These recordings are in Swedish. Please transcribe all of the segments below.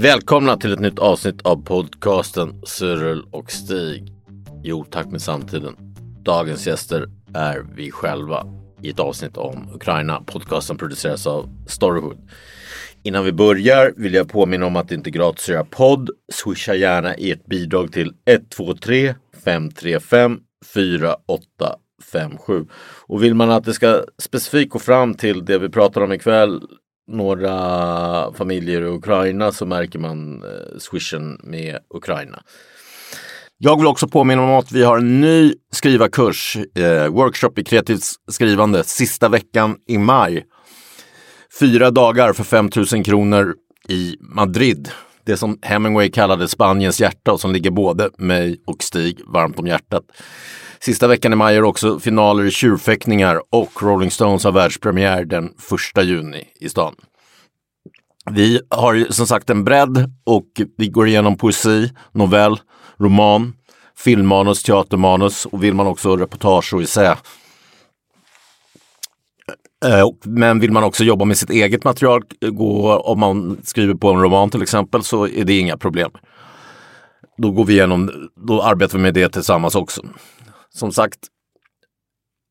Välkomna till ett nytt avsnitt av podcasten Cyril och Stig. Jo, tack med samtiden. Dagens gäster är vi själva i ett avsnitt om Ukraina. Podcasten produceras av Storyhood. Innan vi börjar vill jag påminna om att det inte är gratis att göra podd. Swisha gärna ert bidrag till 123 535 4857. Och vill man att det ska specifikt gå fram till det vi pratar om ikväll några familjer i Ukraina så märker man eh, swishen med Ukraina. Jag vill också påminna om att vi har en ny skrivarkurs, eh, workshop i kreativt skrivande, sista veckan i maj. Fyra dagar för 5 000 kronor i Madrid. Det som Hemingway kallade Spaniens hjärta och som ligger både mig och Stig varmt om hjärtat. Sista veckan i maj är också finaler i tjurfäktningar och Rolling Stones har världspremiär den 1 juni i stan. Vi har som sagt en bredd och vi går igenom poesi, novell, roman, filmmanus, teatermanus och vill man också reportage och essä. Eh, men vill man också jobba med sitt eget material, gå, om man skriver på en roman till exempel, så är det inga problem. Då går vi igenom, då arbetar vi med det tillsammans också. Som sagt,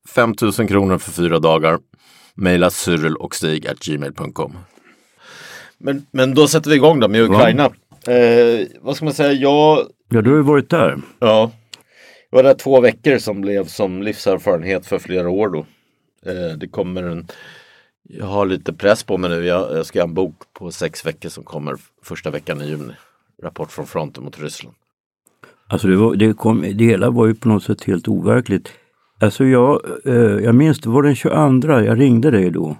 5 000 kronor för fyra dagar. Maila cyril och stig gmail.com. Men, men då sätter vi igång då med Ukraina. Eh, vad ska man säga, jag, Ja, du har ju varit där. ja, jag var där två veckor som blev som livserfarenhet för flera år då. Eh, det kommer en, jag har lite press på mig nu, jag, jag ska ha en bok på sex veckor som kommer första veckan i juni. Rapport från fronten mot Ryssland. Alltså det, var, det, kom, det hela var ju på något sätt helt overkligt. Alltså jag, eh, jag minns, det var den 22, jag ringde dig då.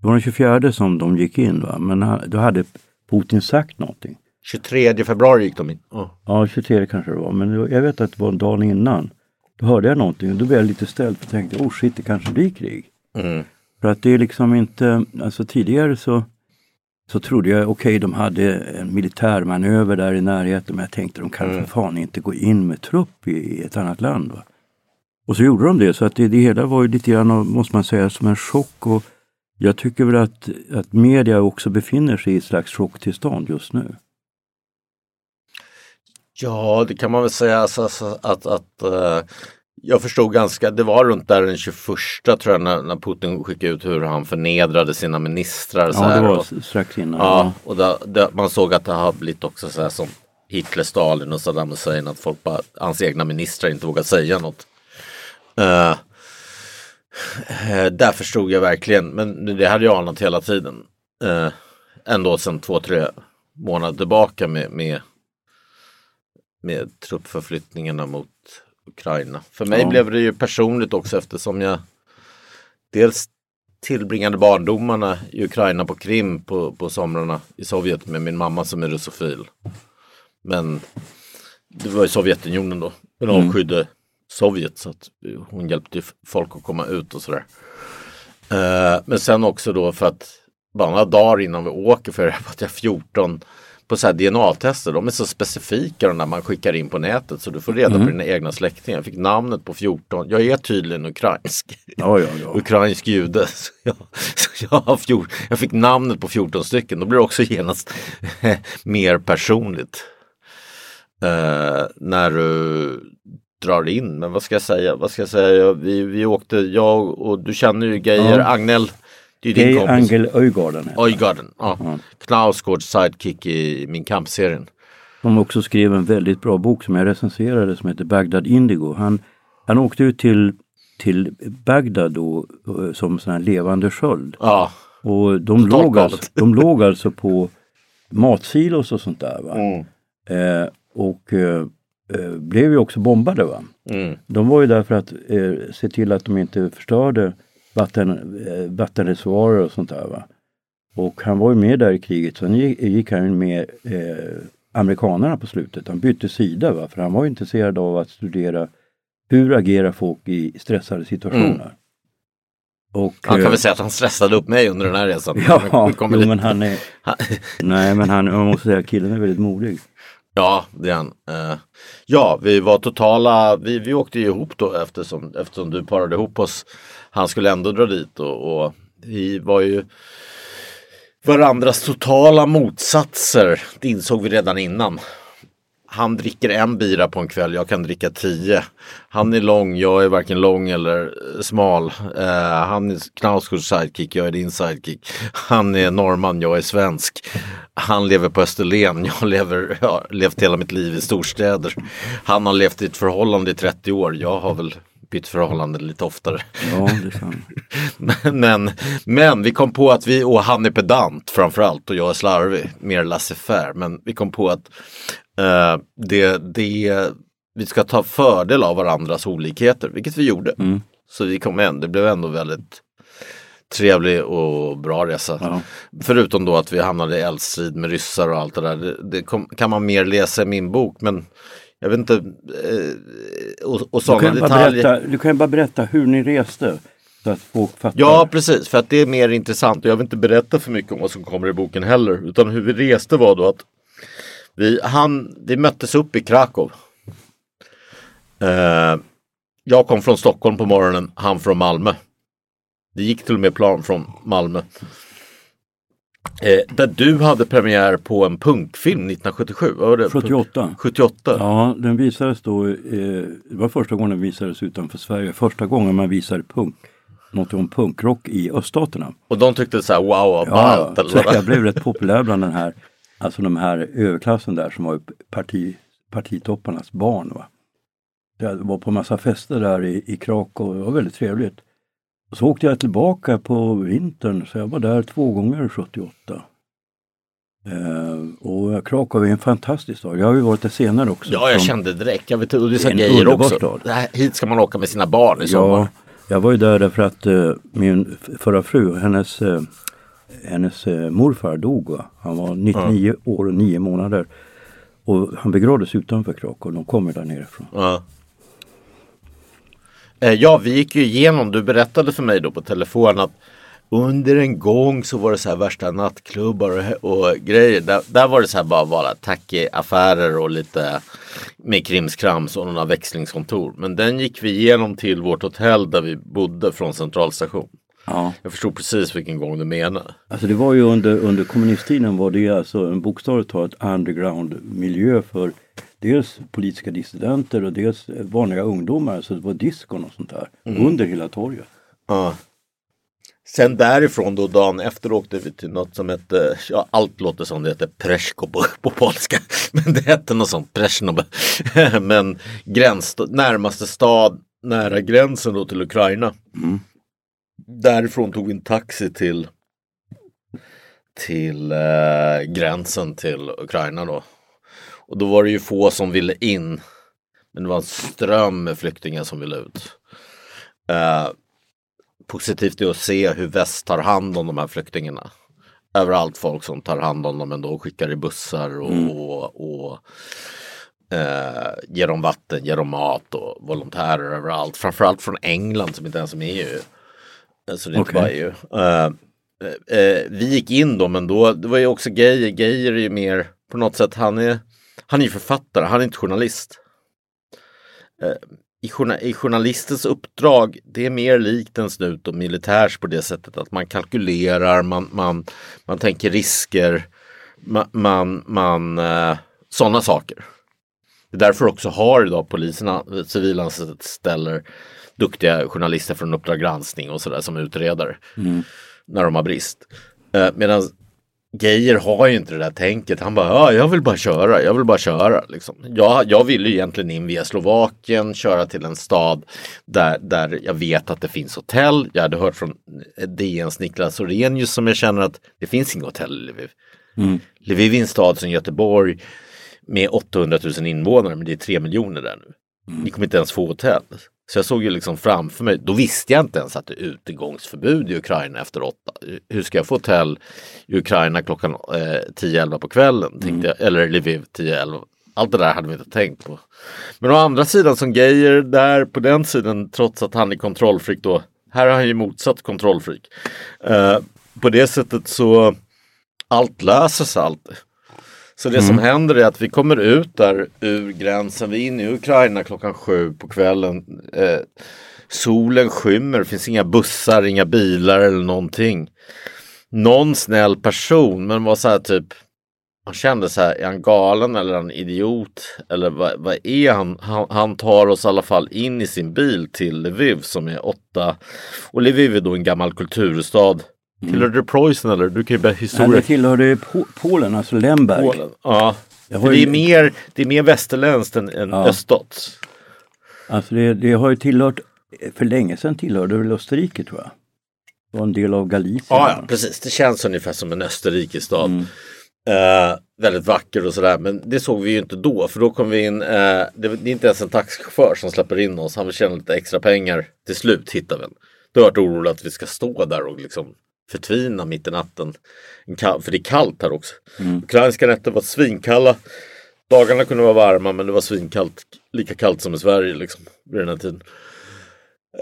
Det var den 24 som de gick in va, men då hade Putin sagt någonting. 23 februari gick de in. Ja. Ja, 23 kanske det var, men jag vet att det var dagen innan. Då hörde jag någonting och då blev jag lite ställd och tänkte, oh shit, det kanske blir krig. Mm. För att det är liksom inte, alltså tidigare så, så trodde jag, okej de hade en militärmanöver där i närheten men jag tänkte de kan för fan inte gå in med trupp i, ett annat land. Va? Och så gjorde de det så att det, det hela var ju lite grann, måste man säga, som en chock. Och jag tycker väl att, att media också befinner sig i ett slags chocktillstånd just nu. Ja, det kan man väl säga alltså, alltså, att, att eh, jag förstod ganska, det var runt där den 21 tror jag när, när Putin skickade ut hur han förnedrade sina ministrar. så Ja, det här, var och, strax innan. ja, och där, där, man såg att det har blivit också så här som Hitler, Stalin och Saddam Hussein att folk bara, hans egna ministrar inte vågar säga något. Eh, där förstod jag verkligen, men det hade jag anat hela tiden. Uh, ändå sedan två, tre månader tillbaka med, med med truppförflyttningarna mot Ukraina. För mig Ja. blev det ju personligt också eftersom jag dels tillbringade barndomarna i Ukraina på Krim på, på somrarna i Sovjet med min mamma som är russofil. Men det var i Sovjetunionen då. Men Mm. avskydde Sovjet så att hon hjälpte folk att komma ut och sådär. Eh, men sen också då för att bara några dagar innan vi åker för att jag är 14 på så DNA-tester, de är så specifika de där man skickar in på nätet så du får reda på dina egna släktingar. Jag fick namnet på 14, jag är tydligen ukrainsk. Ja, ja, ja. Ukrainsk jude. Så jag, så jag, fjort, jag fick namnet på 14 stycken, då blir det också genast mer personligt. Eh, när du drar in, men vad ska jag säga, vad ska jag säga, Jag- vi, vi åkte, jag och du känner ju Geijer. Agnell, det är din Gay kompis. Angel Öjgarden. han. Ojgarden, ja. Knausgårds sidekick i Min kampserien. Som också skrev en väldigt bra bok som jag recenserade som heter Bagdad Indigo. Han, han åkte ut till, till Bagdad då eh, som sån här levande sköld. Ja, Och de låg, alltså, de låg alltså på matsilos och sånt där. Va? Mm. Eh, och eh, eh, blev ju också bombade. Va? Mm. De var ju där för att eh, se till att de inte förstörde vatten, eh, vattenreservoarer och sånt där. Va? Och han var ju med där i kriget, sen gick, gick han med eh, amerikanerna på slutet. Han bytte sida va? för han var intresserad av att studera hur agerar folk i stressade situationer. Mm. Och, Han kan eh, väl säga att han stressade upp mig under den här resan. Ja, jo, men han är, nej men han, man måste säga killen är väldigt modig. Ja, det är han. Eh, ja, vi var totala, vi, vi åkte ihop då eftersom, eftersom du parade ihop oss. Han skulle ändå dra dit och, och vi var ju varandras totala motsatser. Det insåg vi redan innan. Han dricker en bira på en kväll, jag kan dricka tio. Han är lång, jag är varken lång eller smal. Uh, han är Knausgårds sidekick, jag är din sidekick. Han är norrman, jag är svensk. Han lever på Österlen, jag lever, jag har levt hela mitt liv i storstäder. Han har levt i ett förhållande i 30 år, jag har väl bytt förhållande lite oftare. Ja. Men, men, men vi kom på att vi, och han är pedant framförallt och jag är slarvig, mer laissez-faire. Men vi kom på att eh, det, det, vi ska ta fördel av varandras olikheter, vilket vi gjorde. Mm. Så vi kom en, det blev ändå väldigt trevlig och bra resa. Ja. Förutom då att vi hamnade i eldstrid med ryssar och allt det där. Det, det kom, kan man mer läsa i min bok men jag vet inte. Eh, och, och Du sådana bara detaljer. berätta, du kan ju bara berätta hur ni reste. Så att folk fattar. Ja precis, för att det är mer intressant och jag vill inte berätta för mycket om vad som kommer i boken heller. Utan hur vi reste var då att vi, han, vi möttes upp i Krakow. Eh, jag kom från Stockholm på morgonen, han från Malmö. Det gick till och med plan från Malmö. Eh, där du hade premiär på en punkfilm 1977. Vad var det? 78. 78. Ja, den visades då, eh, det var första gången den visades utanför Sverige. Första gången man visade punk. Något om punkrock i öststaterna. Och de tyckte så här wow Ja, ballt. vad? jag blev rätt populär bland den här, alltså de här överklassen där som var parti, partitopparnas barn. Va? Jag var på massa fester där i, i Krakow, det var väldigt trevligt. Så åkte jag tillbaka på vintern, så jag var där två gånger 78. Eh, och Krakow är en fantastisk stad. Jag har ju varit där senare också. Ja, jag som- kände direkt. Jag vet och är en grejer också. stad. Här, hit ska man åka med sina barn i sommar. Ja, jag var ju där därför att eh, min förra fru, hennes, eh, hennes eh, morfar dog. Han var 99 år och 9 månader. Och han begravdes utanför Krakow. De kommer där nerifrån. Ja. Eh, Ja, vi gick ju igenom, du berättade för mig då på telefon att under en gång så var det så här värsta nattklubbar och, och grejer. Där, där var det så här bara, bara tacky affärer och lite med krimskrams och några växlingskontor. Men den gick vi igenom till vårt hotell där vi bodde från centralstation. Ja. Jag förstod precis vilken gång du menar. Alltså det var ju under, under kommunisttiden var det alltså en bokstavligt talat underground miljö för dels politiska dissidenter och dels vanliga ungdomar. Så det var diskon och sånt där under hela torget. Ja. Sen därifrån då dagen efter åkte vi till något som hette, ja allt låter som det heter Presko på, på polska. Men det hette något sånt, Presjnov. Men gräns, närmaste stad nära gränsen då till Ukraina. Därifrån tog vi en taxi till till eh, gränsen till Ukraina då. Och då var det ju få som ville in. Men det var en ström med flyktingar som ville ut. Eh, positivt är att se hur väst tar hand om de här flyktingarna. Överallt folk som tar hand om dem ändå och skickar i bussar och, och, och eh, ger dem vatten, ger dem mat och volontärer överallt. Framförallt från England som inte ens är med i EU. Så det är inte Okej. bara EU. Eh, eh, vi gick in då men då, det var ju också Geijer. Geijer är ju mer på något sätt, han är, han är ju författare, han är inte journalist i, journa- i journalistens uppdrag, det är mer likt en snut och militärs på det sättet att man kalkylerar, man, man, man tänker risker, man, man, man eh, sådana saker. Det är därför också har idag poliserna, civilanställer duktiga journalister från Uppdrag granskning och sådär som utredare när de har brist. Eh, Medan Geijer har ju inte det där tänket. Han bara, ja, jag vill bara köra, jag vill bara köra. Liksom. Jag, jag vill ju egentligen in via Slovakien, köra till en stad där, där jag vet att det finns hotell. Jag hade hört från DNs Niklas Orenius som jag känner att det finns inga hotell i Lviv. Lviv är en stad som Göteborg. med 800 000 invånare, men det är 3 miljoner där nu. Ni kommer inte ens få hotell. Så jag såg ju liksom framför mig, då visste jag inte ens att det är utegångsförbud i Ukraina efter åtta. Hur ska jag få hotell i Ukraina klockan eh, 10-11 på kvällen? Tänkte jag, eller Lviv 10-11. Allt det där hade vi inte tänkt på. Men å andra sidan som Geijer där på den sidan, trots att han är kontrollfreak då, här har han ju motsatt kontrollfreak. Eh, på det sättet så allt löser sig alltid. Så det som händer är att vi kommer ut där ur gränsen, vi är inne i Ukraina klockan sju på kvällen. Eh, solen skymmer, det finns inga bussar, inga bilar eller någonting. Någon snäll person, men var så här typ man kände så här, är han galen eller han idiot? Eller vad, vad är han? han? han? tar oss i alla fall in i sin bil till Lviv som är åtta. Och Lviv är då en gammal kulturstad. Mm. Tillhör det Preussen eller? Du kan ju historia. Nej, det tillhörde Polen, alltså Lemberg. Polen. Ja, det, det, är mer, det är mer västerländskt än, än ja. öststats. Alltså det, det har ju tillhört, för länge sedan tillhörde väl Österrike tror jag. Det var en del av Galicien. Ja, ja, precis. Det känns ungefär som en österrikestad. Mm. Uh, väldigt vacker och sådär men det såg vi ju inte då för då kom vi in, uh, det, det, är inte ens en taxichaufför som släpper in oss, han vill tjäna lite extra pengar. Till slut hittar vi en. Då har jag varit orolig att vi ska stå där och liksom förtvina mitt i natten. För det är kallt här också. Mm. Ukrainska nätter var svinkalla. Dagarna kunde vara varma men det var svinkallt, lika kallt som i Sverige liksom, vid den här tiden.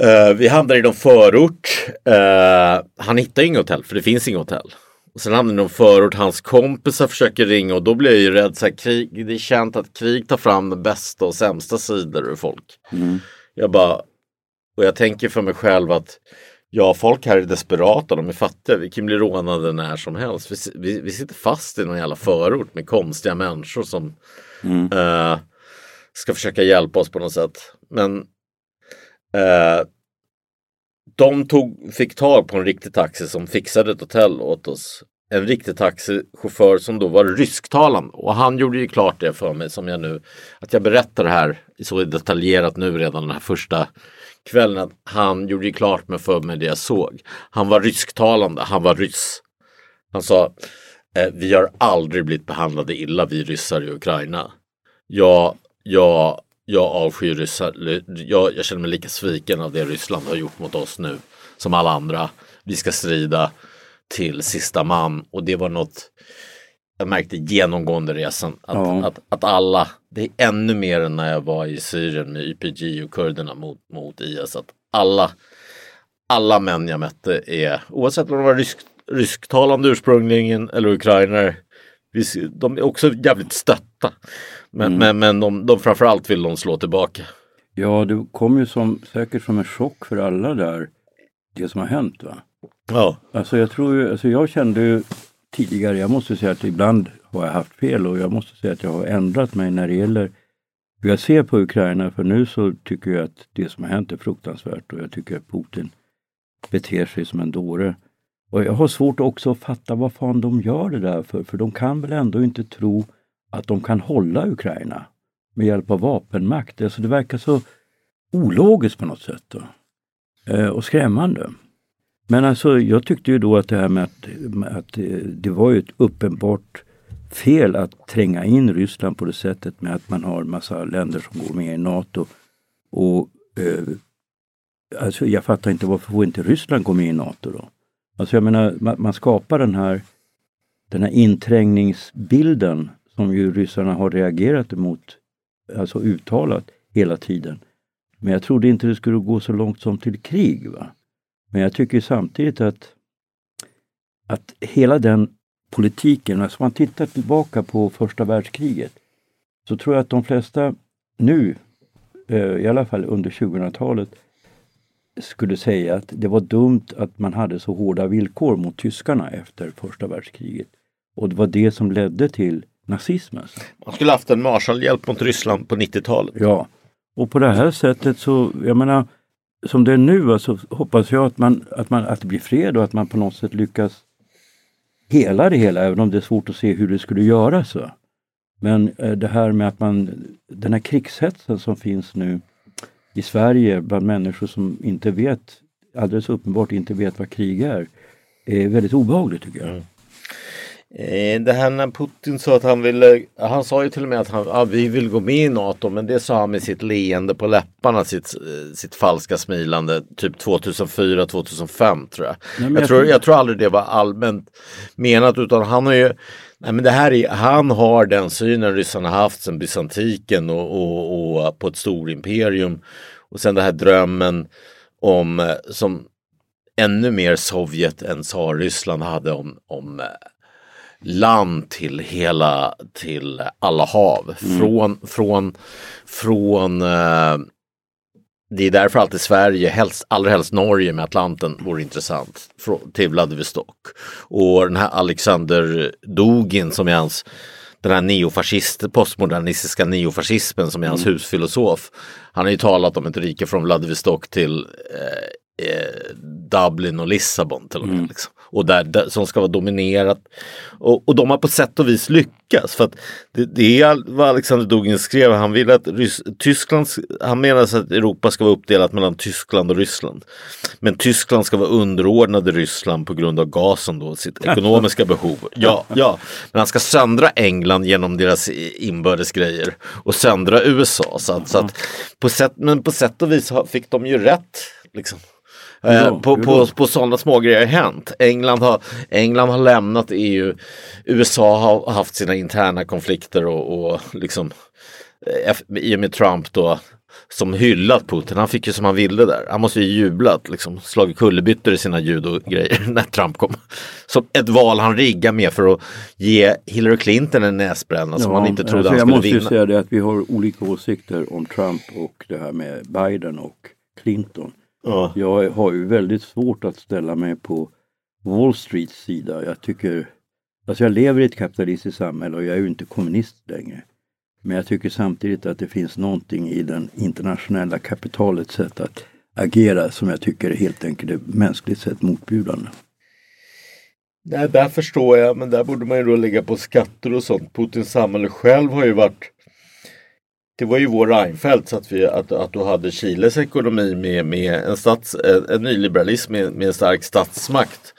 Uh, vi hamnar i någon förort. Uh, han hittar inget hotell för det finns inget hotell. Och sen hamnar någon förort, hans kompisar försöker ringa och då blir jag ju rädd. Så här, krig, det är känt att krig tar fram den bästa och sämsta sidor ur folk. Mm. Jag bara, och jag tänker för mig själv att Ja, folk här är desperata, de är fattiga. Vi kan bli rånade när som helst. Vi, vi, vi sitter fast i någon jävla förort med konstiga människor som mm. uh, ska försöka hjälpa oss på något sätt. Men uh, de tog, fick tag på en riktig taxi som fixade ett hotell åt oss. En riktig taxichaufför som då var rysktalande och han gjorde ju klart det för mig som jag nu, att jag berättar det här så detaljerat nu redan den här första kvällen att han gjorde klart med för mig det jag såg. Han var rysktalande, han var ryss. Han sa eh, vi har aldrig blivit behandlade illa vi ryssar i Ukraina. Jag, jag, jag avskyr ryssar. Jag, jag känner mig lika sviken av det Ryssland har gjort mot oss nu som alla andra. Vi ska strida till sista man och det var något jag märkte genomgående resan att, ja. att, att, alla, det är ännu mer än när jag var i Syrien med YPG och kurderna mot, mot IS. Att alla, alla män jag mötte är, oavsett om de var rysk, rysktalande ursprungligen eller ukrainare, de är också jävligt stötta. Men, mm. men, men de, de framförallt vill de slå tillbaka. Ja, det kom ju som, säkert som en chock för alla där, det som har hänt. va? Ja. Alltså jag tror ju, alltså jag kände ju tidigare. Jag måste säga att ibland har jag haft fel och jag måste säga att jag har ändrat mig när det gäller hur jag ser på Ukraina. För nu så tycker jag att det som har hänt är fruktansvärt och jag tycker att Putin beter sig som en dåre. Och jag har svårt också att fatta vad fan de gör det där för. För de kan väl ändå inte tro att de kan hålla Ukraina med hjälp av vapenmakt. Alltså det verkar så ologiskt på något sätt. Då. Eh, och skrämmande. Men alltså jag tyckte ju då att det här med att, att eh, det var ju ett uppenbart fel att tränga in Ryssland på det sättet med att man har massa länder som går med i NATO. Och eh, alltså Jag fattar inte varför får inte Ryssland gå med i NATO då? Alltså jag menar, man, man skapar den här, den här inträngningsbilden som ju ryssarna har reagerat emot, alltså uttalat hela tiden. Men jag trodde inte det skulle gå så långt som till krig. va men jag tycker samtidigt att, att hela den politiken, alltså man tittar tillbaka på första världskriget, så tror jag att de flesta nu, eh, i alla fall under 2000-talet, skulle säga att det var dumt att man hade så hårda villkor mot tyskarna efter första världskriget. Och det var det som ledde till nazismen. Man skulle haft en Marshallhjälp mot Ryssland på 90-talet. Ja, och på det här sättet så, jag menar, som det är nu alltså, hoppas jag att, man, att, man, att det blir fred och att man på något sätt lyckas hela det hela, även om det är svårt att se hur det skulle göras. Men eh, det här med att man, den här krigshetsen som finns nu i Sverige bland människor som inte vet, alldeles uppenbart inte vet vad krig är, är väldigt obehagligt tycker jag. Mm. Eh, Det här när Putin sa att han ville, han sa ju till och med att han, ja, vi vill gå med i NATO men det sa han med sitt leende på läpparna, sitt, eh, sitt falska smilande, typ 2004-2005 tror jag. Nej, jag, jag tror, jag tror aldrig det var allmänt menat utan han har ju Nej, men det här är, han har den synen ryssarna haft sedan bysantiken och, och, och på ett storimperium. Och sen den här drömmen om, eh, som ännu mer Sovjet än tsarryssland hade om, om land till hela, till alla hav. Från, från, från eh, det är därför alltid Sverige, helst, allra helst Norge med Atlanten vore intressant frå- till Vladivostok. Och den här Alexander Dugin som är hans den här neofascist, postmodernistiska neofascismen som är hans husfilosof. Han har ju talat om ett rike från Vladivostok till eh, eh, Dublin och Lissabon till och med. Liksom. Och där, där, som ska vara dominerat. Och, och de har på sätt och vis lyckats. För det, det är vad Alexander Dugin skrev. Han vill att Rys Tyskland, han menar att Europa ska vara uppdelat mellan Tyskland och Ryssland. Men Tyskland ska vara underordnade Ryssland på grund av gasen då, sitt ekonomiska behov. Ja, ja. Men han ska söndra England genom deras inbördes grejer och söndra USA. Så att, så att på sätt, men på sätt och vis fick de ju rätt. Liksom. Eh, Ja, på, på, på sådana små grejer har hänt. England har, England har lämnat EU. USA har haft sina interna konflikter och, och liksom eh, i och med Trump då som hyllat Putin. Han fick ju som han ville där. Han måste ju jublat, liksom, slagit kullerbyttor i sina judo-grejer när Trump kom. Som ett val han riggar med för att ge Hillary Clinton en näsbränna som han inte trodde alltså han jag skulle måste ju vinna. säga det att vi har olika åsikter om Trump och det här med Biden och Clinton. Ja. Jag har ju väldigt svårt att ställa mig på Wall Streets sida. Jag tycker, alltså jag lever i ett kapitalistiskt samhälle och jag är ju inte kommunist längre. Men jag tycker samtidigt att det finns någonting i den internationella kapitalets sätt att agera som jag tycker helt enkelt är mänskligt sett motbjudande. Nej, där förstår jag, men där borde man ju då lägga på skatter och sånt. Putins samhälle själv har ju varit det var ju vår Reinfeldt så att, vi, att, att du hade Chiles ekonomi med, med en, stats, en, en nyliberalism med, med en stark statsmakt.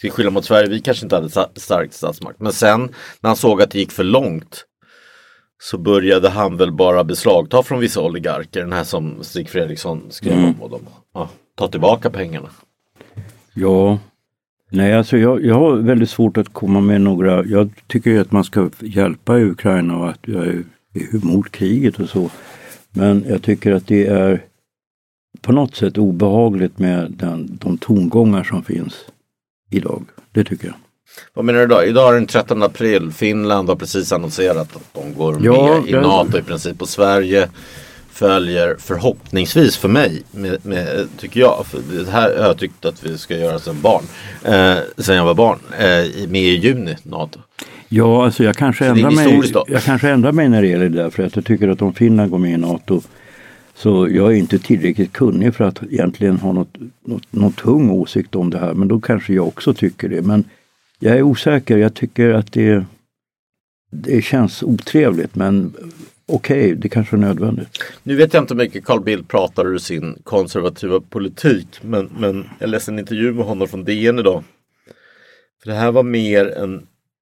Till skillnad mot Sverige, vi kanske inte hade sta- stark statsmakt. Men sen när han såg att det gick för långt så började han väl bara beslagta från vissa oligarker. Den här som Stig Fredriksson skrev Mm. om. Och de, ja, ta tillbaka pengarna. Ja, nej alltså jag, jag har väldigt svårt att komma med några, jag tycker att man ska hjälpa Ukraina och att jag är, är emot kriget och så. Men jag tycker att det är på något sätt obehagligt med den, de tongångar som finns idag. Det tycker jag. Vad menar du då? Idag är den 13 april. Finland har precis annonserat att de går Ja, med i NATO i princip. Och Sverige följer förhoppningsvis för mig, med, med, tycker jag. För det här har jag tyckt att vi ska göra sedan barn. Eh, sen jag var barn. Eh, med i juni NATO. Ja, alltså jag kanske, ändrar mig, då. jag kanske ändrar mig när det gäller det där. För att jag tycker att om Finland går med i NATO så jag är inte tillräckligt kunnig för att egentligen ha något, något, någon tung åsikt om det här. Men då kanske jag också tycker det. Men jag är osäker. Jag tycker att det, det känns otrevligt. Men okej, det kanske är nödvändigt. Nu vet jag inte hur mycket Carl Bildt pratar ur sin konservativa politik. Men, men jag läste en intervju med honom från DN idag. För det här var mer en,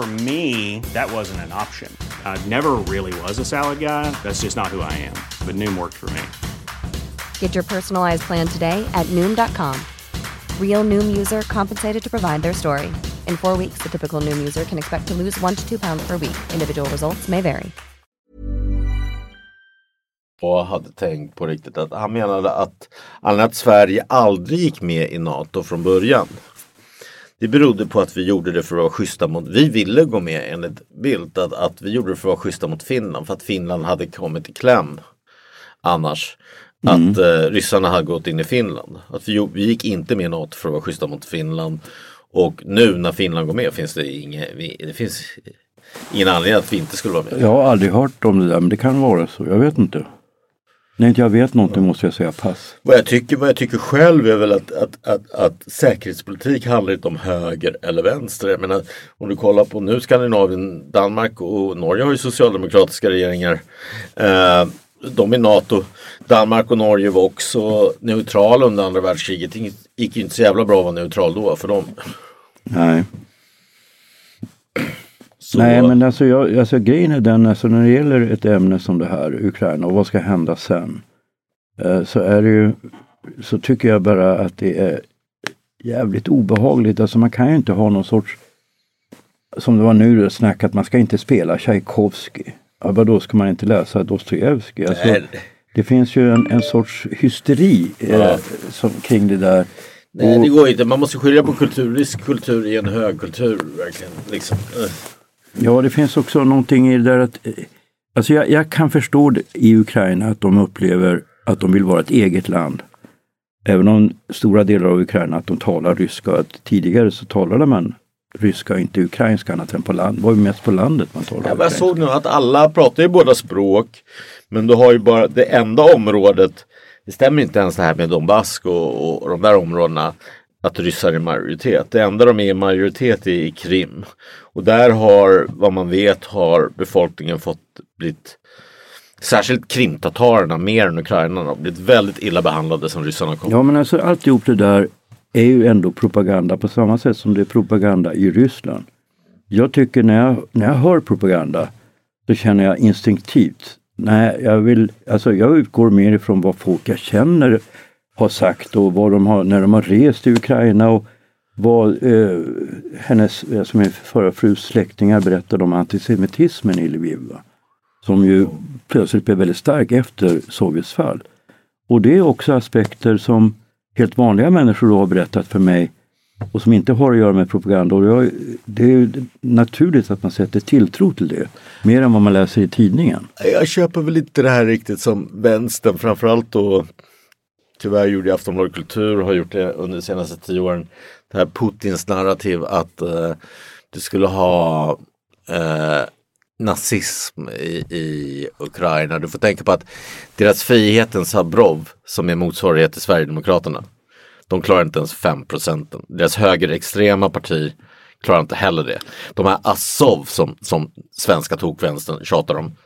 For me, that wasn't an option. I never really was a salad guy. That's just not who I am. But Noom worked for me. Get your personalized plan today at Noom.com. Real Noom user compensated to provide their story. In four weeks, the typical Noom user can expect to lose one to two pounds per week. Individual results may vary. och hade tänkt på riktigt att han menade att, anledningen att Sverige aldrig gick med i NATO från början. Det berodde på att vi gjorde det för att vara schyssta mot, vi ville gå med enligt Bildt att, att vi gjorde det för att vara schyssta mot Finland för att Finland hade kommit i kläm annars. Att eh, ryssarna hade gått in i Finland. Att vi, vi gick inte med NATO för att vara schyssta mot Finland. Och nu när Finland går med finns det inget, det finns ingen anledning att vi inte skulle vara med. Jag har aldrig hört om det där men det kan vara så, jag vet inte. När inte jag vet någonting måste jag säga pass. Vad jag tycker, vad jag tycker själv är väl att, att, att, att säkerhetspolitik handlar inte om höger eller vänster. Jag menar, om du kollar på nu Skandinavien, Danmark och Norge har ju socialdemokratiska regeringar. Eh, de är NATO. Danmark och Norge var också neutrala under andra världskriget. Det gick ju inte så jävla bra att vara neutral då för dem. Nej. Så, Nej men alltså, jag, alltså grejen är den, alltså när det gäller ett ämne som det här, Ukraina och vad ska hända sen? Eh, så är det ju, så tycker jag bara att det är jävligt obehagligt. Alltså man kan ju inte ha någon sorts, som det var nu, snack att man ska inte spela Tchaikovsky. Ja, vadå, ska man inte läsa Dostojevskij? Alltså, Nej. det finns ju en, en sorts hysteri eh, Ja. som, kring det där. Nej Och- det går inte. Man måste skilja på kulturrisk kultur i en högkultur. Verkligen. Liksom. Ja, det finns också någonting i det där att eh, Alltså jag, jag kan förstå i Ukraina att de upplever att de vill vara ett eget land. Även om stora delar av Ukraina att de talar ryska. Att tidigare så talade man ryska och inte ukrainska annat än på land. Det var ju mest på landet man talade Ja, jag såg nu att alla pratar ju båda språk. Men du har ju bara det enda området. Det stämmer inte ens det här med Donbass och, och de där områdena. Att ryssar är majoritet. Det enda de är i majoritet är i Krim. Och där har, vad man vet, har befolkningen fått blivit Särskilt krimtatarerna mer än ukrainarna har blivit väldigt illa behandlade som ryssarna kom. Ja men alltså alltihop det där är ju ändå propaganda på samma sätt som det är propaganda i Ryssland. Jag tycker när jag, när jag hör propaganda så känner jag instinktivt, nej jag vill, alltså jag utgår mer ifrån vad folk jag känner har sagt och vad de har, när de har rest i Ukraina och vad eh, hennes, eh, som är förra frus släktingar berättade om antisemitismen i Lviv. va? Som ju plötsligt blev väldigt stark efter Sovjets fall. Och det är också aspekter som helt vanliga människor då har berättat för mig och som inte har att göra med propaganda. Och jag, det är ju naturligt att man sätter tilltro till det, mer än vad man läser i tidningen. Jag köper väl inte det här riktigt som vänstern framförallt då Tyvärr gjorde Aftonbladet Kultur och har gjort det under de senaste tio åren. Det här Putins narrativ att eh, du skulle ha eh, nazism i, i Ukraina. Du får tänka på att deras Frihetens Sabrov, som är motsvarighet till Sverigedemokraterna. De klarar inte ens 5 procenten. Deras högerextrema parti klarar inte heller det. De här Azov som, som svenska tokvänstern tjatar om.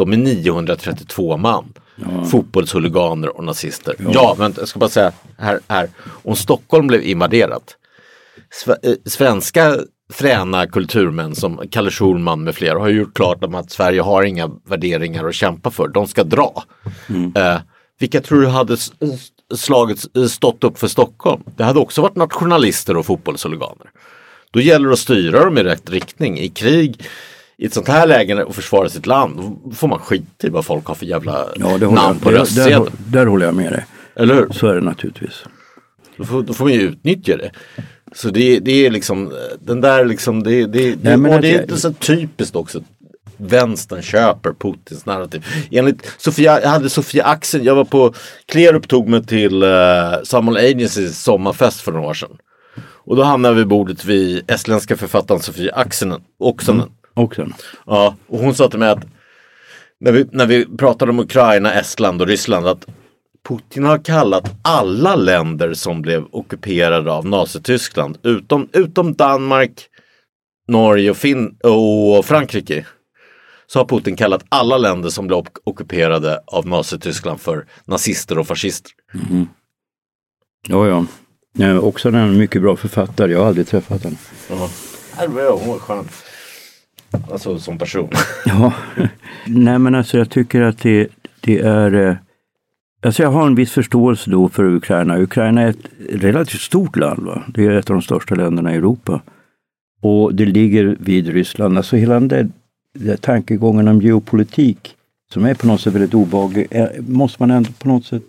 De är 932 man. Fotbollshuliganer och nazister. Ja, men jag ska bara säga här, här. Om Stockholm blev invaderat. Eh, svenska fräna kulturmän som Kalle Schulman med flera har gjort klart om att Sverige har inga värderingar att kämpa för. De ska dra. Eh, vilka tror du hade s- s- slagit, eh, stått upp för Stockholm? Det hade också varit nationalister och fotbollshuliganer. Då gäller det att styra dem i rätt riktning. I krig, i ett sånt här läge och försvara sitt land, då får man skita i vad folk har för jävla Ja, namn på där, där, röstsedeln. där håller jag med dig. Eller hur? Så är det naturligtvis. Då får, då får man ju utnyttja det. Så det, det är liksom den där liksom det, det, det, Nej, och det är jag- inte så typiskt också. Vänstern köper Putins narrativ. Enligt Sofia, jag hade Sofia Axel, jag var på Klerup tog mig till uh, Samuel Agencys sommarfest för några år sedan. Och då hamnade vi bordet vid estländska författaren Sofia Axenen. Oksanen. Och sen, Ja, och hon sa till mig att när vi, när vi pratade om Ukraina, Estland och Ryssland att Putin har kallat alla länder som blev ockuperade av Nazityskland utom, utom Danmark, Norge och, fin och Frankrike. Så har Putin kallat alla länder som blev ock- ockuperade av Nazityskland för nazister och fascister. ja ja. Nej, också en mycket bra författare, jag har aldrig träffat henne. Ja, det var skön. Alltså som person. Ja, nej men alltså jag tycker att det, det är... Eh, alltså jag har en viss förståelse då för Ukraina. Ukraina är ett relativt stort land. Va? Det är ett av de största länderna i Europa. Och det ligger vid Ryssland. Alltså hela den där, den där tankegången om geopolitik som är på något sätt väldigt obehaglig, är- måste man ändå på något sätt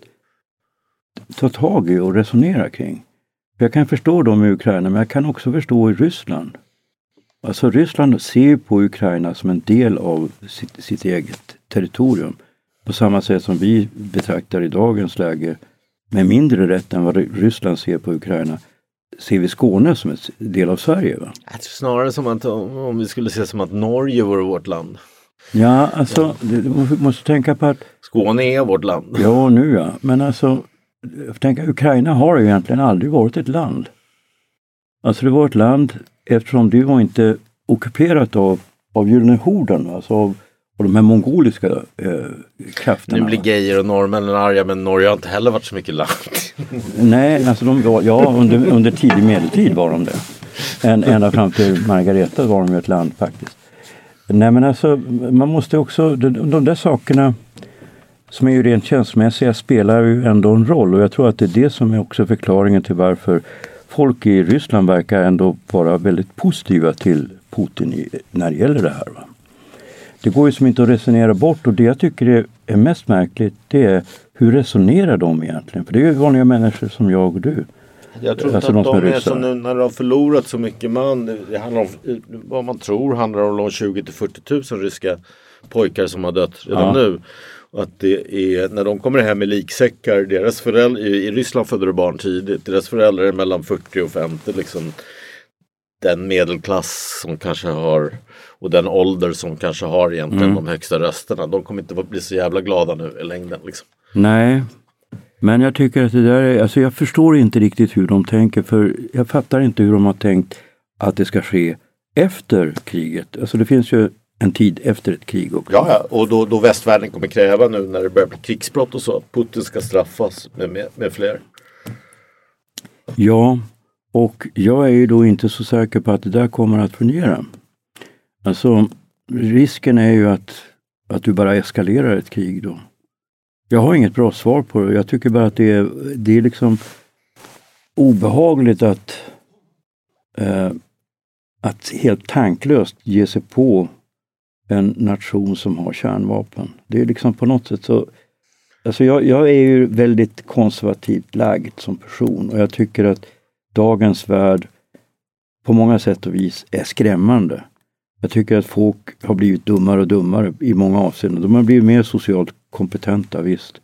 ta tag i och resonera kring. Jag kan förstå dem i Ukraina men jag kan också förstå i Ryssland. Alltså Ryssland ser på Ukraina som en del av sitt, sitt eget territorium. På samma sätt som vi betraktar i dagens läge med mindre rätt än vad Ryssland ser på Ukraina ser vi Skåne som en del av Sverige. Va? Snarare som att om vi skulle se som att Norge vore vårt land. Ja, alltså du måste tänka på att Skåne är vårt land. Ja, nu ja. Men alltså, tänka, Ukraina har ju egentligen aldrig varit ett land. Alltså det var ett land eftersom det var inte ockuperat av, av Gyllene horden, alltså av, av de här mongoliska eh, krafterna. Nu blir Geijer och norrmännen arga men Norge har inte heller varit så mycket land. Nej, alltså de var, ja under, under tidig medeltid var de det. En, ända fram till Margareta var de ett land faktiskt. Nej men alltså man måste också, de, de där sakerna som är ju rent känslomässiga spelar ju ändå en roll och jag tror att det är det som är också förklaringen till varför folk i Ryssland verkar ändå vara väldigt positiva till Putin i, när det gäller det här. Va? Det går ju som inte att resonera bort och det jag tycker är, mest märkligt det är hur resonerar de egentligen? För det är ju vanliga människor som jag och du. Jag tror inte alltså att de, är, är som nu när de har förlorat så mycket man. Det handlar om, vad man tror handlar om 20 till 40 000 ryska pojkar som har dött redan ja. nu. Och att det är, när de kommer hem med liksäckar, deras föräldrar, i, i Ryssland födde de barn tidigt, deras föräldrar är mellan 40 och 50 liksom. Den medelklass som kanske har och den ålder som kanske har egentligen mm. de högsta rösterna. De kommer inte bli så jävla glada nu i längden. Liksom. Nej, men jag tycker att det där är, alltså jag förstår inte riktigt hur de tänker för jag fattar inte hur de har tänkt att det ska ske efter kriget. Alltså det finns ju en tid efter ett krig också. Ja, ja. och då, då västvärlden kommer kräva nu när det börjar bli krigsbrott och så att Putin ska straffas med, med, med fler. Ja, och jag är ju då inte så säker på att det där kommer att fungera. Alltså, risken är ju att, att du bara eskalerar ett krig då. Jag har inget bra svar på det. Jag tycker bara att det är, det är liksom obehagligt att, eh, att helt tanklöst ge sig på en nation som har kärnvapen. Det är liksom på något sätt så... Alltså jag, jag är ju väldigt konservativt lagd som person och jag tycker att dagens värld på många sätt och vis är skrämmande. Jag tycker att folk har blivit dummare och dummare i många avseenden. De har blivit mer socialt kompetenta, visst.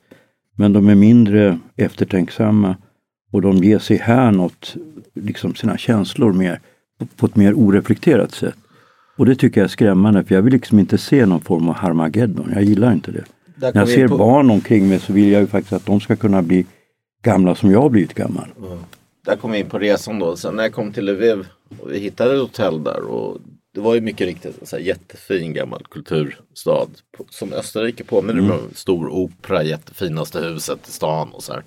Men de är mindre eftertänksamma och de ger sig här något, liksom sina känslor mer, på ett mer oreflekterat sätt. Och det tycker jag är skrämmande för jag vill liksom inte se någon form av Harmageddon. Jag gillar inte det. När jag ser på... barn omkring mig så vill jag ju faktiskt att de ska kunna bli gamla som jag har blivit gammal. Mm. Där kom vi in på resan då. Sen när jag kom till Lviv och vi hittade ett hotell där och det var ju mycket riktigt en så här jättefin gammal kulturstad som Österrike påminner mm. om. Stor opera, jättefinaste huset i stan och så här.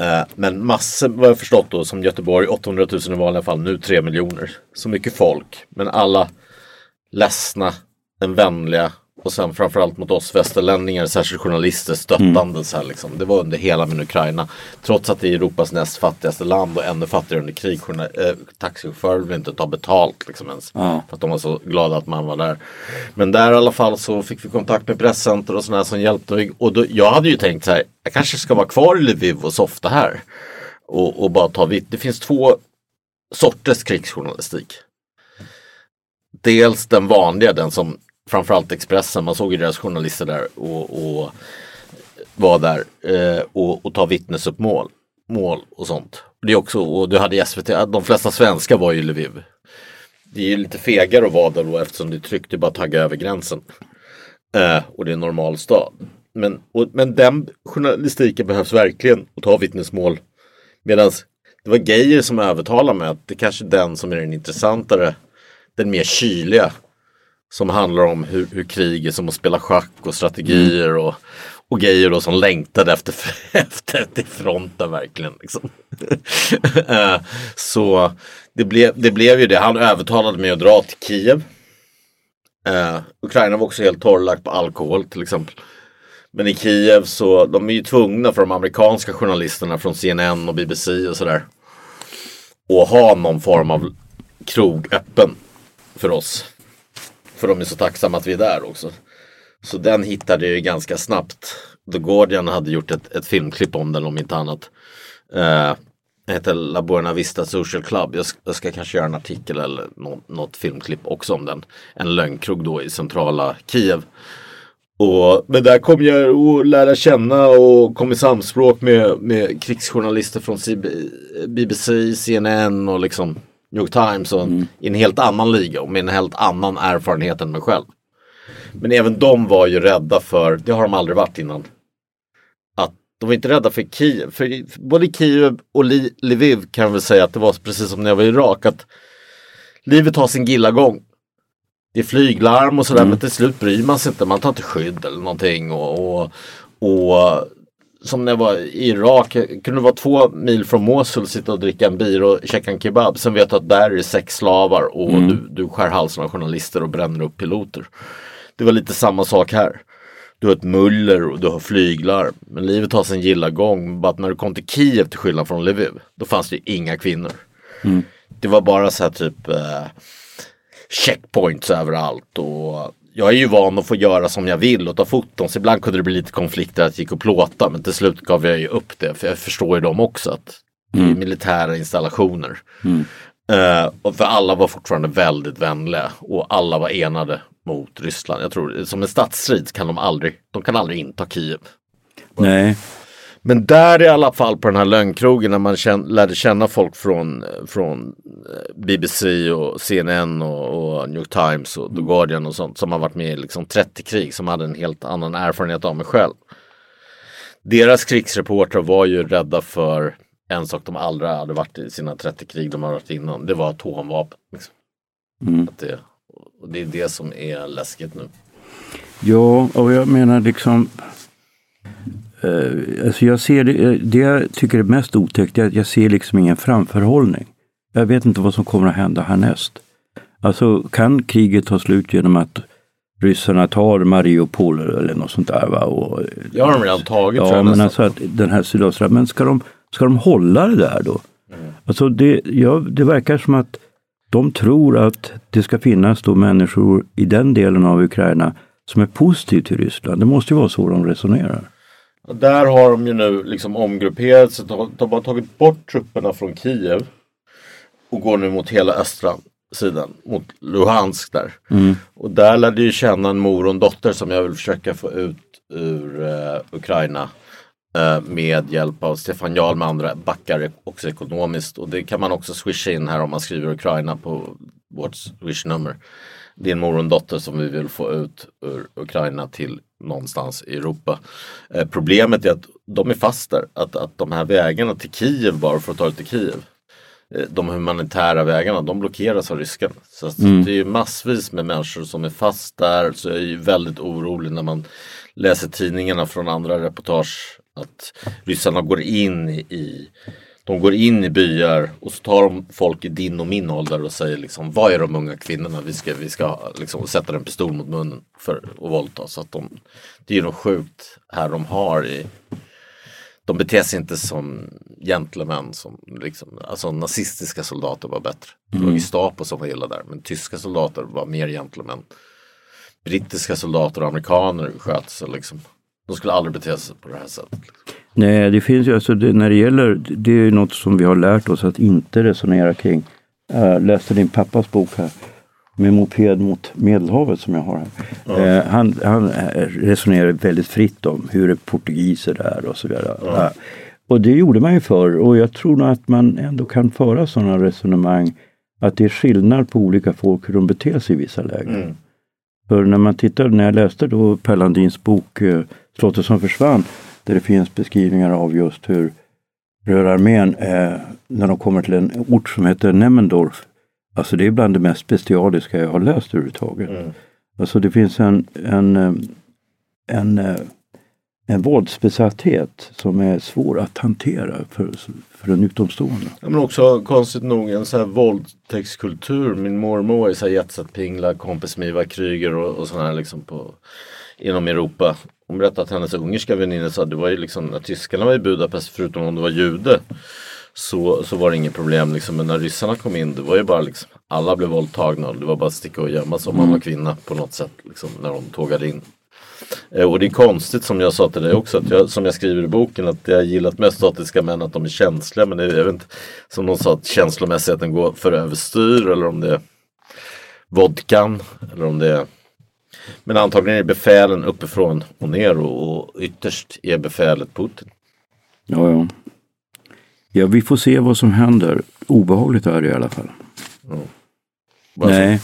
Eh, men massor, vad jag förstått då, som Göteborg, 800 000 i vanliga fall, nu 3 miljoner. Så mycket folk, men alla ledsna, den vänliga och sen framförallt mot oss västerlänningar, särskilt journalister, stöttande. Mm. Så här, liksom. Det var under hela min Ukraina. Trots att det är Europas näst fattigaste land och ännu fattigare under krig. Äh, taxichaufförer vill inte ta betalt liksom ens. Mm. För att de var så glada att man var där. Men där i alla fall så fick vi kontakt med presscenter och sådana som hjälpte mig. Och då, jag hade ju tänkt så här, jag kanske ska vara kvar i Lviv och softa här. Och, och bara ta vitt. Det finns två sorters krigsjournalistik. Dels den vanliga, den som framförallt Expressen, man såg ju deras journalister där och, och var där eh, och, och ta vittnesuppmål mål och sånt. Det är också, och du hade SVT, de flesta svenskar var ju i Lviv. Det är ju lite fegare att vara där då eftersom det är tryggt, det är bara att tagga över gränsen. Eh, och det är en normal stad. Men, och, men den journalistiken behövs verkligen att ta vittnesmål. Medan det var Geijer som övertalade mig att det kanske är den som är den intressantare, den mer kyliga som handlar om hur, hur krig är som att spela schack och strategier och, och grejer då som längtade efter, efter till fronten verkligen. Liksom. Eh, så det blev, det blev ju det. Han övertalade mig att dra till Kiev. Uh, Ukraina var också helt torrlagt på alkohol till exempel. Men i Kiev så, de är ju tvungna för de amerikanska journalisterna från CNN och BBC och sådär. att ha någon form av krog öppen för oss. För de är så tacksamma att vi är där också. Så den hittade jag ju ganska snabbt. The Guardian hade gjort ett, ett filmklipp om den om inte annat. Eh, Den heter La Buena Vista Social Club. Jag ska, jag ska kanske göra en artikel eller något, något filmklipp också om den. En lögnkrog då i centrala Kiev. Och, men där kom jag att lära känna och kom i samspråk med, med krigsjournalister från CB, BBC, CNN och liksom New York Times och mm. i en helt annan liga och med en helt annan erfarenhet än mig själv. Men även de var ju rädda för, det har de aldrig varit innan, att de var inte rädda för Kiev. För både Kiev och Lviv kan väl säga att det var precis som när jag var i Irak. att Livet har sin gilla gång. Det är flyglarm och sådär mm. men till slut bryr man sig inte. Man tar inte skydd eller någonting. Och, och, och som när jag var i Irak, kunde vara två mil från Mosul, sitta och dricka en bira och käka en kebab. Sen vet du att där är det sex slavar och mm. du, du skär halsen av journalister och bränner upp piloter. Det var lite samma sak här. Du har ett muller och du har flyglar. Men livet har sin gilla gång. Bara att när du kom till Kiev till skillnad från Lviv, då fanns det inga kvinnor. Mm. Det var bara så här typ eh, checkpoints överallt. Och jag är ju van att få göra som jag vill och ta foton. Så ibland kunde det bli lite konflikter att jag gick och plåta. Men till slut gav jag ju upp det. För jag förstår ju dem också. att det är mm. militära installationer. Mm. Uh, och för alla var fortfarande väldigt vänliga och alla var enade mot Ryssland. Jag tror som en stadsstrid kan de aldrig, de kan aldrig inta Kiev. Nej. Men där i alla fall på den här lögnkrogen när man känn, lärde känna folk från, från eh, BBC och CNN och, och, New York Times och The Guardian och sånt som har varit med i liksom 30 krig som hade en helt annan erfarenhet av mig själv. Deras krigsreportrar var ju rädda för en sak de aldrig hade varit i sina 30 krig de har varit innan. Det var atomvapen. Liksom. Mm. Att det, och det är det som är läskigt nu. Ja, och jag menar liksom alltså jag ser det, eh, det jag tycker är mest otäckt är att jag ser liksom ingen framförhållning. Jag vet inte vad som kommer att hända härnäst. Alltså kan kriget ta slut genom att ryssarna tar Mariupol eller något sånt där? Va? Och, det har de redan tagit. Ja, men alltså att den här sydöstra, men ska de, ska de hålla det där då? Mm. Alltså det, ja, det verkar som att de tror att det ska finnas då människor i den delen av Ukraina som är positiva till Ryssland. Det måste ju vara så de resonerar. Där har de ju nu liksom omgrupperat sig. De har tagit bort trupperna från Kiev och går nu mot hela östra sidan, mot Luhansk där. Mm. Och där lär det ju känna en mor och en dotter som jag vill försöka få ut ur uh, Ukraina uh, med hjälp av Stefan Jarl med andra backar också ekonomiskt. Och det kan man också swisha in här om man skriver Ukraina på vårt swishnummer. En mor och en dotter som vi vill få ut ur Ukraina till någonstans i Europa. Eh, problemet är att de är fast där. Att, att de här vägarna till Kiev bara för att ta det till Kiev. Eh, de humanitära vägarna de blockeras av ryskarna. Så mm. det är massvis med människor som är fast där. Så jag är ju väldigt orolig när man läser tidningarna från andra reportage att ryssarna går in i de går in i byar och så tar de folk i din och min ålder och säger liksom vad är de unga kvinnorna? Vi ska, vi ska liksom sätta en pistol mot munnen för att våldta. Så att de, det är något sjukt här de har i de beter sig inte som gentlemän som liksom, alltså nazistiska soldater var bättre. Det var mm. Gestapo som var illa där men tyska soldater var mer gentlemän. Brittiska soldater och amerikaner sköt sig liksom. De skulle aldrig bete sig på det här sättet. Liksom. Nej, det finns ju alltså det, när det gäller, det är något som vi har lärt oss att inte resonera kring. Jag läste din pappas bok här med moped mot Medelhavet som jag har här. Ja. Eh, han, han resonerar väldigt fritt om hur portugiser är och så vidare. Ja. Och det gjorde man ju förr och jag tror nog att man ändå kan föra sådana resonemang att det är skillnad på olika folk hur de beter sig i vissa lägen. Mm. För när man tittar, när jag läste då Per Landins bok eh, Slottet som försvann där det finns beskrivningar av just hur Rödarmén, eh, när de kommer till en ort som heter Nemmendorf, alltså det är bland det mest bestialiska jag har läst överhuvudtaget. Mm. Alltså det finns en, en, eh, en, eh, en våldsbesatthet som är svår att hantera för, för en utomstående. Ja, men också konstigt nog en sån här våldtäktskultur. Min mormor är så här Jetset Pingla, kompis med Ivar Kryger och, och sådana här liksom på, inom Europa. Hon berättade att hennes ungerska väninna sa att det var ju liksom när tyskarna var i Budapest förutom om du var jude så, så var det inget problem liksom. Men när ryssarna kom in det var ju bara liksom alla blev våldtagna och det var bara att sticka och gömma sig om man var mm. kvinna på något sätt liksom, när de tågade in. Eh, och det är konstigt som jag sa till dig också, att jag, som jag skriver i boken, att jag gillat mest statiska män att de är känsliga. Men det är, jag vet inte, som någon sa, att känslomässigheten går för överstyr eller om det är vodkan eller om det är men antagligen är befälen uppifrån och ner och, och ytterst är befälet Putin. Ja, ja. Ja, vi får se vad som händer. Obehagligt är det i alla fall. Mm. Nej,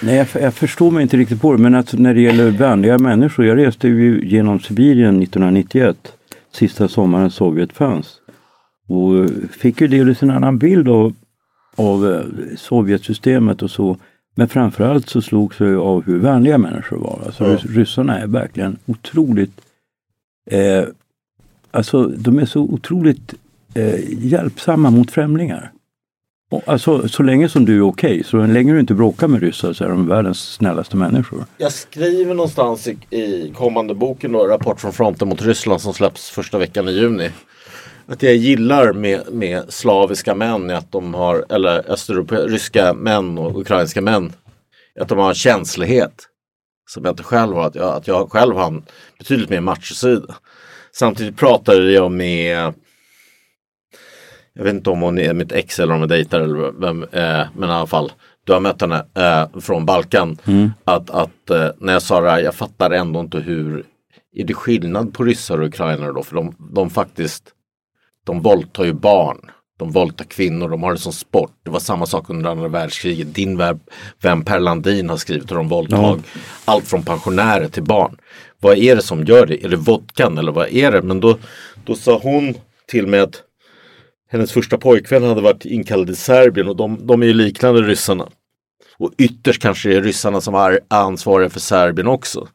Nej jag, jag, förstår mig inte riktigt på det. Men att när det gäller vänliga människor. Jag reste ju genom Sibirien 1991. Sista sommaren Sovjet fanns. Och fick ju delvis en annan bild av, av eh, Sovjetsystemet och så. Men framförallt så slogs jag av hur vänliga människor var. Alltså mm. Ryssarna är verkligen otroligt eh, Alltså de är så otroligt eh, hjälpsamma mot främlingar. Och, alltså så länge som du är okej, okay, så länge du inte bråkar med ryssar så är de världens snällaste människor. Jag skriver någonstans i, i kommande boken då, Rapport från fronten mot Ryssland som släpps första veckan i juni. Att jag gillar med, med slaviska män att de har, eller östeuropeiska män och ukrainska män, att de har en känslighet. Som jag inte själv har, att jag, att jag själv har en betydligt mer machosida. Samtidigt pratade jag med jag vet inte om hon är mitt ex eller om hon dejtar eller vem, eh, men i alla fall du har mött henne eh, från Balkan. Mm. Att, att eh, när jag sa det här, jag fattar ändå inte hur är det skillnad på ryssar och ukrainare då? För de, de faktiskt de våldtar ju barn. De våldtar kvinnor, de har det som sport. Det var samma sak under andra världskriget. Din vän Per Landin har skrivit de våldtag ja. allt från pensionärer till barn. Vad är det som gör det? Är det vodkan eller vad är det? Men då, då sa hon till mig att hennes första pojkvän hade varit inkallad i Serbien och de, de är ju liknande ryssarna. Och ytterst kanske det är ryssarna som är ansvariga för Serbien också.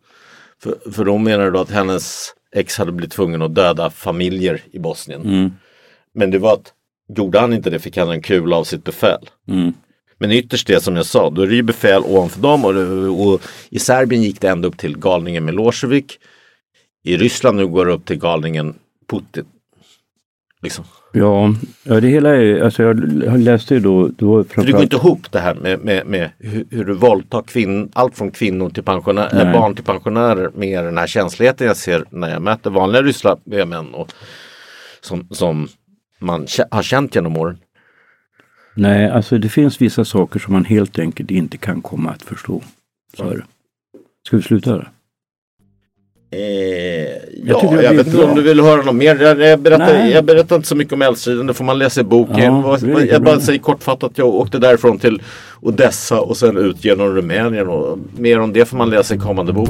För, för de menar då att hennes ex hade blivit tvungen att döda familjer i Bosnien. Mm. Men det var att gjorde han inte det fick han en kula av sitt befäl. Mm. Men ytterst det som jag sa, då är det ju befäl ovanför dem och, och, i Serbien gick det ända upp till galningen Milosevic. I Ryssland nu går det upp till galningen Putin. Liksom. Ja, ja, det hela är, alltså jag läste ju då... då framförallt... Det går inte ihop det här med, med, med hur, hur du våldtar kvinn, allt från kvinnor till pensionärer, äh, barn till pensionärer med den här känsligheten jag ser när jag möter vanliga ryssar män och som, som man har känt genom åren. Nej, alltså det finns vissa saker som man helt enkelt inte kan komma att förstå. Så är det. Ska vi sluta där? Eh, ja, jag, jag vet inte om du vill höra något mer. Jag, jag, berättar, jag berättar inte så mycket om eldstriden, det får man läsa i boken. Ja, jag, jag bara säger kortfattat att jag åkte därifrån till Odessa och sen ut genom Rumänien. Och mer om det får man läsa i kommande bok.